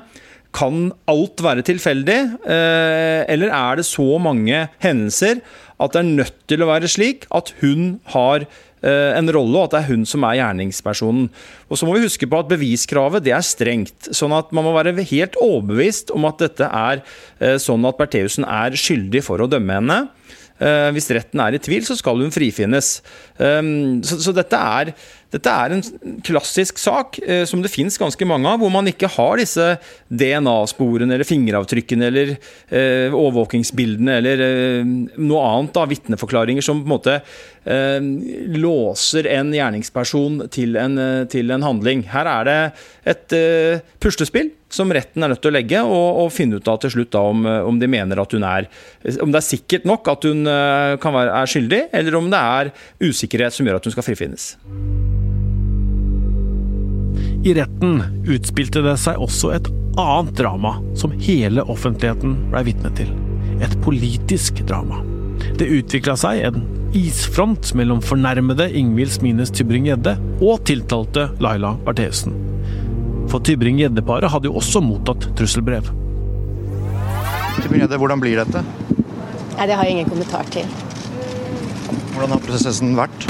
kan alt være tilfeldig, eh, eller er det så mange hendelser at det er nødt til å være slik at hun har eh, en rolle, og at det er hun som er gjerningspersonen. Og så må vi huske på at Beviskravet det er strengt, sånn at man må være helt overbevist om at dette er eh, sånn at Bertheussen er skyldig for å dømme henne. Eh, hvis retten er i tvil, så skal hun frifinnes. Ehm, så, så dette, er, dette, er, en klassisk sak eh, som det finnes ganske mange av, hvor man ikke har disse DNA-sporene eller fingeravtrykkene eller eh, overvåkingsbildene eller noe annet av vitneforklaringer som på en måte låser en gjerningsperson til en, til en handling. Her er det et puslespill som retten er nødt til å legge, og, og finne ut av til slutt da om, eh, om, de mener at hun er Om det er sikkert nok at hun være, er skyldig, eller om det er usikkerhet som gjør at hun skal frifinnes. I retten utspilte det seg også et annet drama som hele offentligheten ble vitne til. Et politisk drama. Det utvikla seg en isfront mellom fornærmede Ingvild Smines Tybring-Gjedde og tiltalte Laila Bertheussen. For Tybring-Gjedde-paret hadde jo også mottatt trusselbrev. Tybring-Gjedde, hvordan blir dette? Nei, Det har jeg ingen kommentar til. Hvordan har prosessen vært?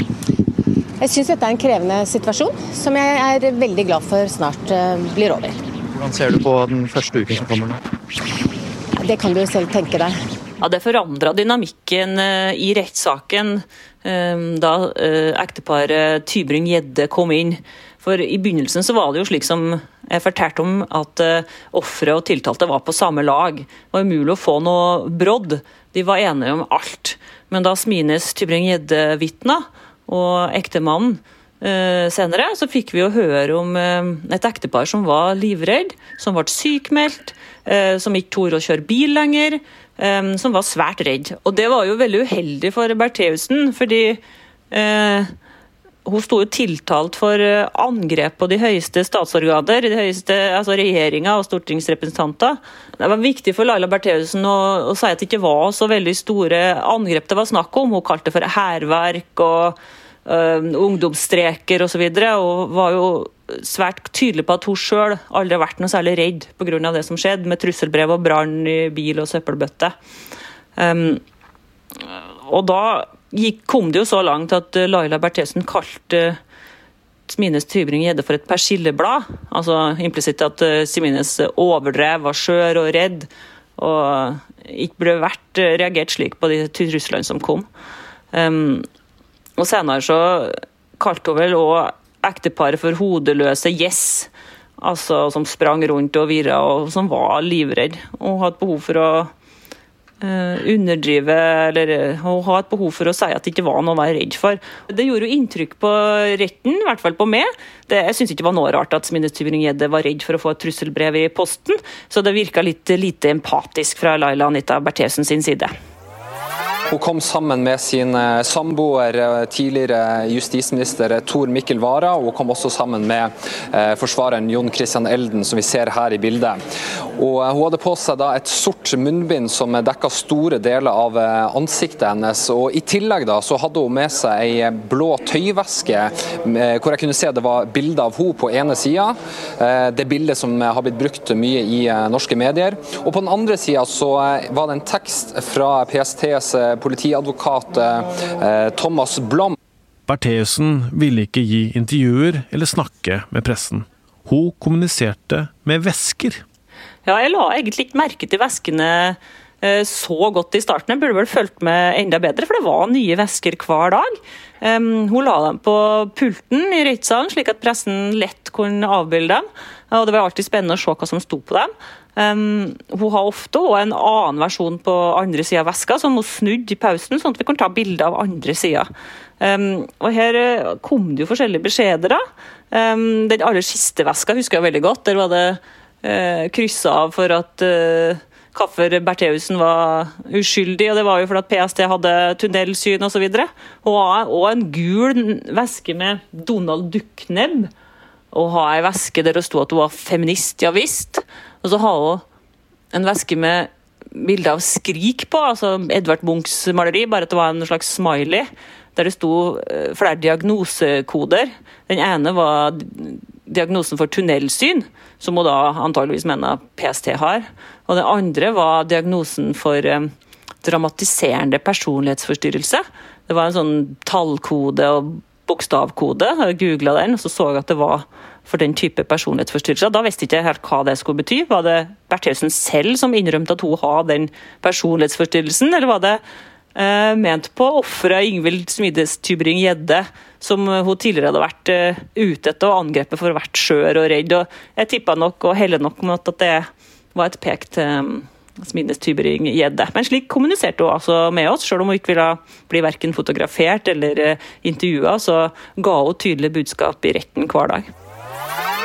Jeg syns dette er en krevende situasjon, som jeg er veldig glad for snart uh, blir over. Hvordan ser du på den første uken som kommer nå? Det kan du jo selv tenke deg. Ja, Det forandra dynamikken uh, i rettssaken uh, da ekteparet Tybring-Gjedde kom inn. For i begynnelsen så var det jo slik som jeg fortalte om, at eh, ofre og tiltalte var på samme lag. Det var umulig å få noe brodd. De var enige om alt. Men da Smines Tybring-Gjedde vitna, og ektemannen uh, senere, så fikk vi jo høre om uh, et ektepar som var livredd, som ble sykmeldt, uh, som ikke torde å kjøre bil lenger, som var svært redd. Og det var jo veldig uheldig for Bertheussen, fordi hun sto jo tiltalt for eh, angrep på de høyeste statsorganer, de høyeste, altså regjeringa og stortingsrepresentanter. Det var viktig for Laila Bertheussen å, å, si at det ikke var så veldig store angrep det var snakk om. Hun kalte det for hærverk og øh, ungdomsstreker osv. Og, så og var jo svært tydelig på at hun sjøl aldri har vært noe særlig redd pga. det som skjedde, med trusselbrev og brann i bil og søppelbøtte. Um, og da gikk, kom det jo så langt at eh, Laila Bertheussen kalte Simines Tybring-Gjedde for et persilleblad. Altså implisitt at Simines Smines overdrev, var skjør og redd, og ikke ble vært uh, reagert slik på de truslene som kom. Um, og senere så kalte hun vel òg ekteparet for hodeløse gjess. Altså som sprang rundt og virra og som var livredd. Og hadde behov for å Uh, underdrive eller Hun ha et behov for å si at det ikke var noe å være redd for. Det gjorde jo inntrykk på retten, i hvert fall på meg. Det, jeg syns ikke det var noe rart at Smine Tybring-Gjedde var redd for å få et trusselbrev i posten, så det virka litt lite empatisk fra Laila Anita Bertheussen sin side. Hun kom sammen med sin eh, samboer, eh, tidligere justisminister Tor Mikkel Wara. Hun kom også sammen med eh, forsvareren Jon Christian Elden, som vi ser her i bildet. Og hun hadde på seg da et sort munnbind som dekka store deler av ansiktet hennes. Og I tillegg da, så hadde hun med seg ei blå tøyveske hvor jeg kunne se det var bilde av henne på ene sida. Det bildet som har blitt brukt mye i norske medier. Og på den andre sida var det en tekst fra PSTs politiadvokat eh, Thomas Blom. Bertheussen ville ikke gi intervjuer eller snakke med pressen. Hun kommuniserte med vesker. Ja, jeg la egentlig ikke merke til veskene eh, så godt i starten. Jeg burde vel fulgt med enda bedre, for det var nye vesker hver dag. hun la dem på pulten i rettssalen, slik at pressen lett kunne avbilde dem. Og Det var alltid spennende å se hva som sto på dem. Um, hun har ofte også en annen versjon på andre sida av veska, som hun snudde i pausen, sånn at vi kan ta bilde av andre sida. Um, og Her eh, kom det jo forskjellige beskjeder. Um, den aller siste veska husker jeg veldig godt. Der var det uh, kryssa av for at uh, Kaffer Bertheussen var uskyldig, og det var jo fordi at PST hadde tunnelsyn osv. Og, og en gul veske med Donald Ducknebb. Og ha ei veske der det sto at hun var feminist, ja visst. Og så har hun en veske med bilde av Skrik på, altså Edvard Munchs maleri, bare at det var en slags smiley. Der det sto eh, flere diagnosekoder. Den ene var diagnosen for tunnelsyn, som hun da antageligvis mener PST har. Og den andre var diagnosen for um, dramatiserende personlighetsforstyrrelse. Det var en sånn tallkode og bokstavkode. Jeg googla den, og så så jeg at det var for den type personlighetsforstyrrelser. Da visste ikke helt hva det skulle bety. Var det Bertheussen selv som innrømte at hun har den personlighetsforstyrrelsen, eller var det eh, ment på offeret Ingvild Smides Tybring-Gjedde, som hun tidligere hadde vært eh, ute etter og angrepet for å vært skjør og redd. Og jeg tippa nok og heller nok mot at det var et pek til um, Smides. Men slik kommuniserte hun altså med oss, selv om hun ikke ville bli verken fotografert eller uh, intervjua, så ga hun tydelig budskap i retten hver dag.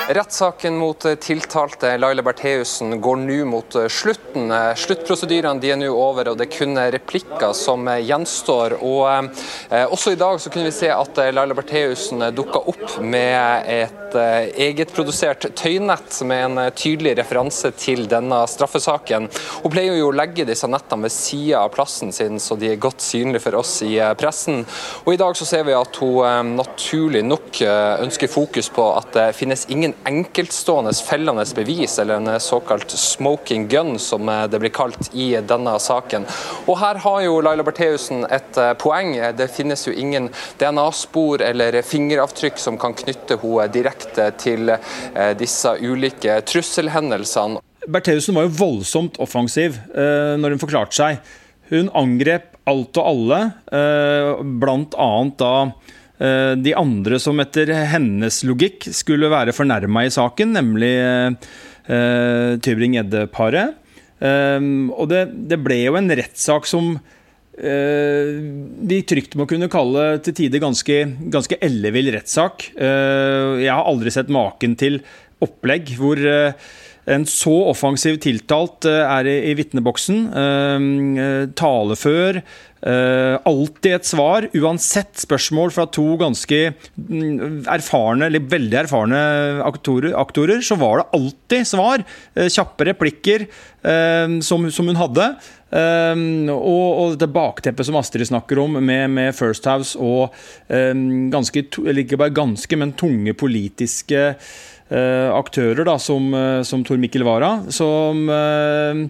Rettssaken mot eh, tiltalte Laila Bertheussen går nå mot eh, slutten. Eh, sluttprosedyrene er nå over, og det er kun replikker som gjenstår. Og eh, Også i dag kunne vi se at Laila Bertheussen dukka opp med et eh, egetprodusert tøynett med en tydelig referanse til denne straffesaken. Hun pleier jo å legge disse nettene ved sida av plassen sin, så de er godt synlige for oss i pressen. Og I dag så ser vi at hun eh, naturlig nok ønsker fokus på at det finnes ingen enkeltstående fellende bevis, eller en såkalt 'smoking gun', som det blir kalt i denne saken. Og Her har jo Laila Bertheussen et eh, poeng. Det finnes jo ingen DNA-spor eller fingeravtrykk som kan knytte henne direkte til eh, disse ulike trusselhendelsene. Bertheussen var jo voldsomt offensiv uh, når hun forklarte seg. Hun angrep alt og alle, uh, bl.a. da Eh, de andre som etter hennes logikk skulle være fornærma i saken, nemlig Tybring-Gjedde-paret. Og det, det, ble jo en rettssak som uh, de trygt må kunne kalle til tider ganske, ganske ellevill rettssak. Uh, jeg har aldri sett maken til opplegg hvor en så offensiv tiltalt er i, i vitneboksen. Talefør. Alltid et svar, uansett spørsmål fra to ganske mm, erfarne, eller veldig erfarne aktorer, aktorer så var det alltid svar. kjappe replikker som, som hun hadde. Um, og, og dette bakteppet som Astrid snakker om, med, med First House og um, ganske, eller ikke bare ganske, men tunge politiske uh, aktører, da, som, uh, som Tor Mikkel Wara, som uh,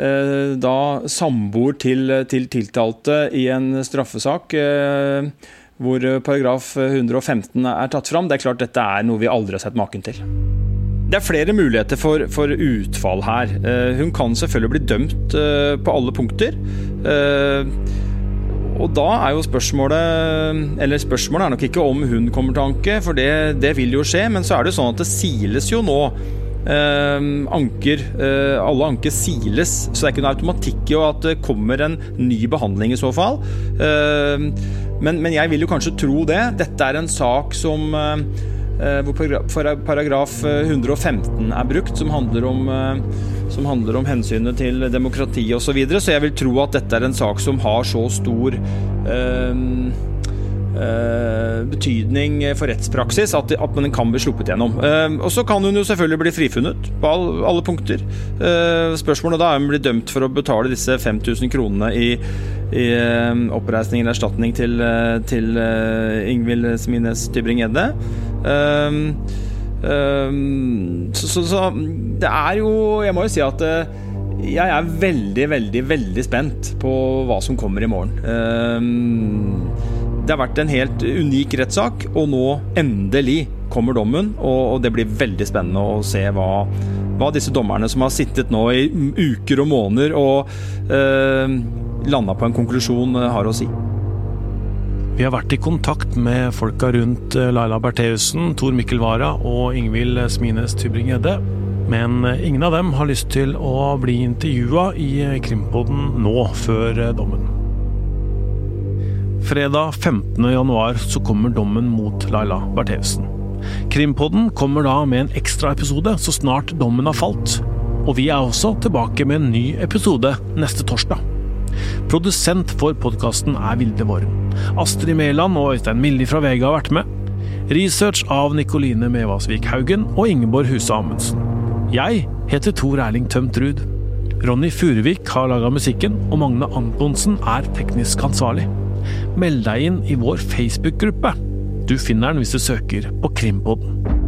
da samboer til, til, tiltalte i en straffesak hvor paragraf 115 er tatt fram. Det er klart dette er noe vi aldri har sett maken til. Det er flere muligheter for, for utfall her. Uh, hun kan selvfølgelig bli dømt på alle punkter. Og da er jo spørsmålet Eller spørsmålet er nok ikke om hun kommer til anke, for det, det vil jo skje. Men så er det jo sånn at det siles jo nå. Anker Alle anker siles, så det er ikke noe automatikk i at det kommer en ny behandling i så fall. men, men jeg vil jo kanskje tro det. Dette er en sak som Eh, hvor paragraf 115 er brukt, som handler om, eh, som handler om hensynet til demokrati osv. Så, videre. så jeg vil tro at dette er en sak som har så stor Uh, betydning for rettspraksis at, at man kan bli sluppet gjennom. Uh, og Så kan hun jo selvfølgelig bli frifunnet på all, alle punkter. Uh, spørsmålet da er om hun blir dømt for å betale disse 5000 kronene i, i oppreisning eller erstatning til, til Ingvild Smines Tybring-Gjedde. Så, så, så, det er jo Jeg må jo si at jeg er veldig, veldig, veldig spent på hva som kommer i morgen. Det har vært en helt unik rettssak, og nå endelig kommer dommen. Og det blir veldig spennende å se hva, hva disse dommerne som har sittet nå i uker og måneder og eh, landa på en konklusjon, eh, har å si. Vi har vært i kontakt med folka rundt eh, Laila Bertheussen, Tor Mikkel Wara og Ingvild Smines Tybring-Gjedde. Men eh, ingen av dem har lyst til å bli intervjua i Krimpoden nå, før dommen. Fredag 15.1 så kommer dommen mot Laila Bertheussen. Krimpodden kommer da med en ekstra episode så snart dommen har falt. Og vi er også tilbake med en ny episode neste torsdag. Produsent for podkasten er Vilde Våren. Astrid Mæland og Øystein Milli fra VG har vært med. Research av Nikoline Mevasvik Haugen og Ingeborg Huse Amundsen. Jeg heter Tor Erling Tømt Ruud. Ronny Furuvik har laga musikken, og Magne Antonsen er teknisk ansvarlig. Meld deg inn i vår Facebook-gruppe. Du finner den hvis du søker på Krimpodden.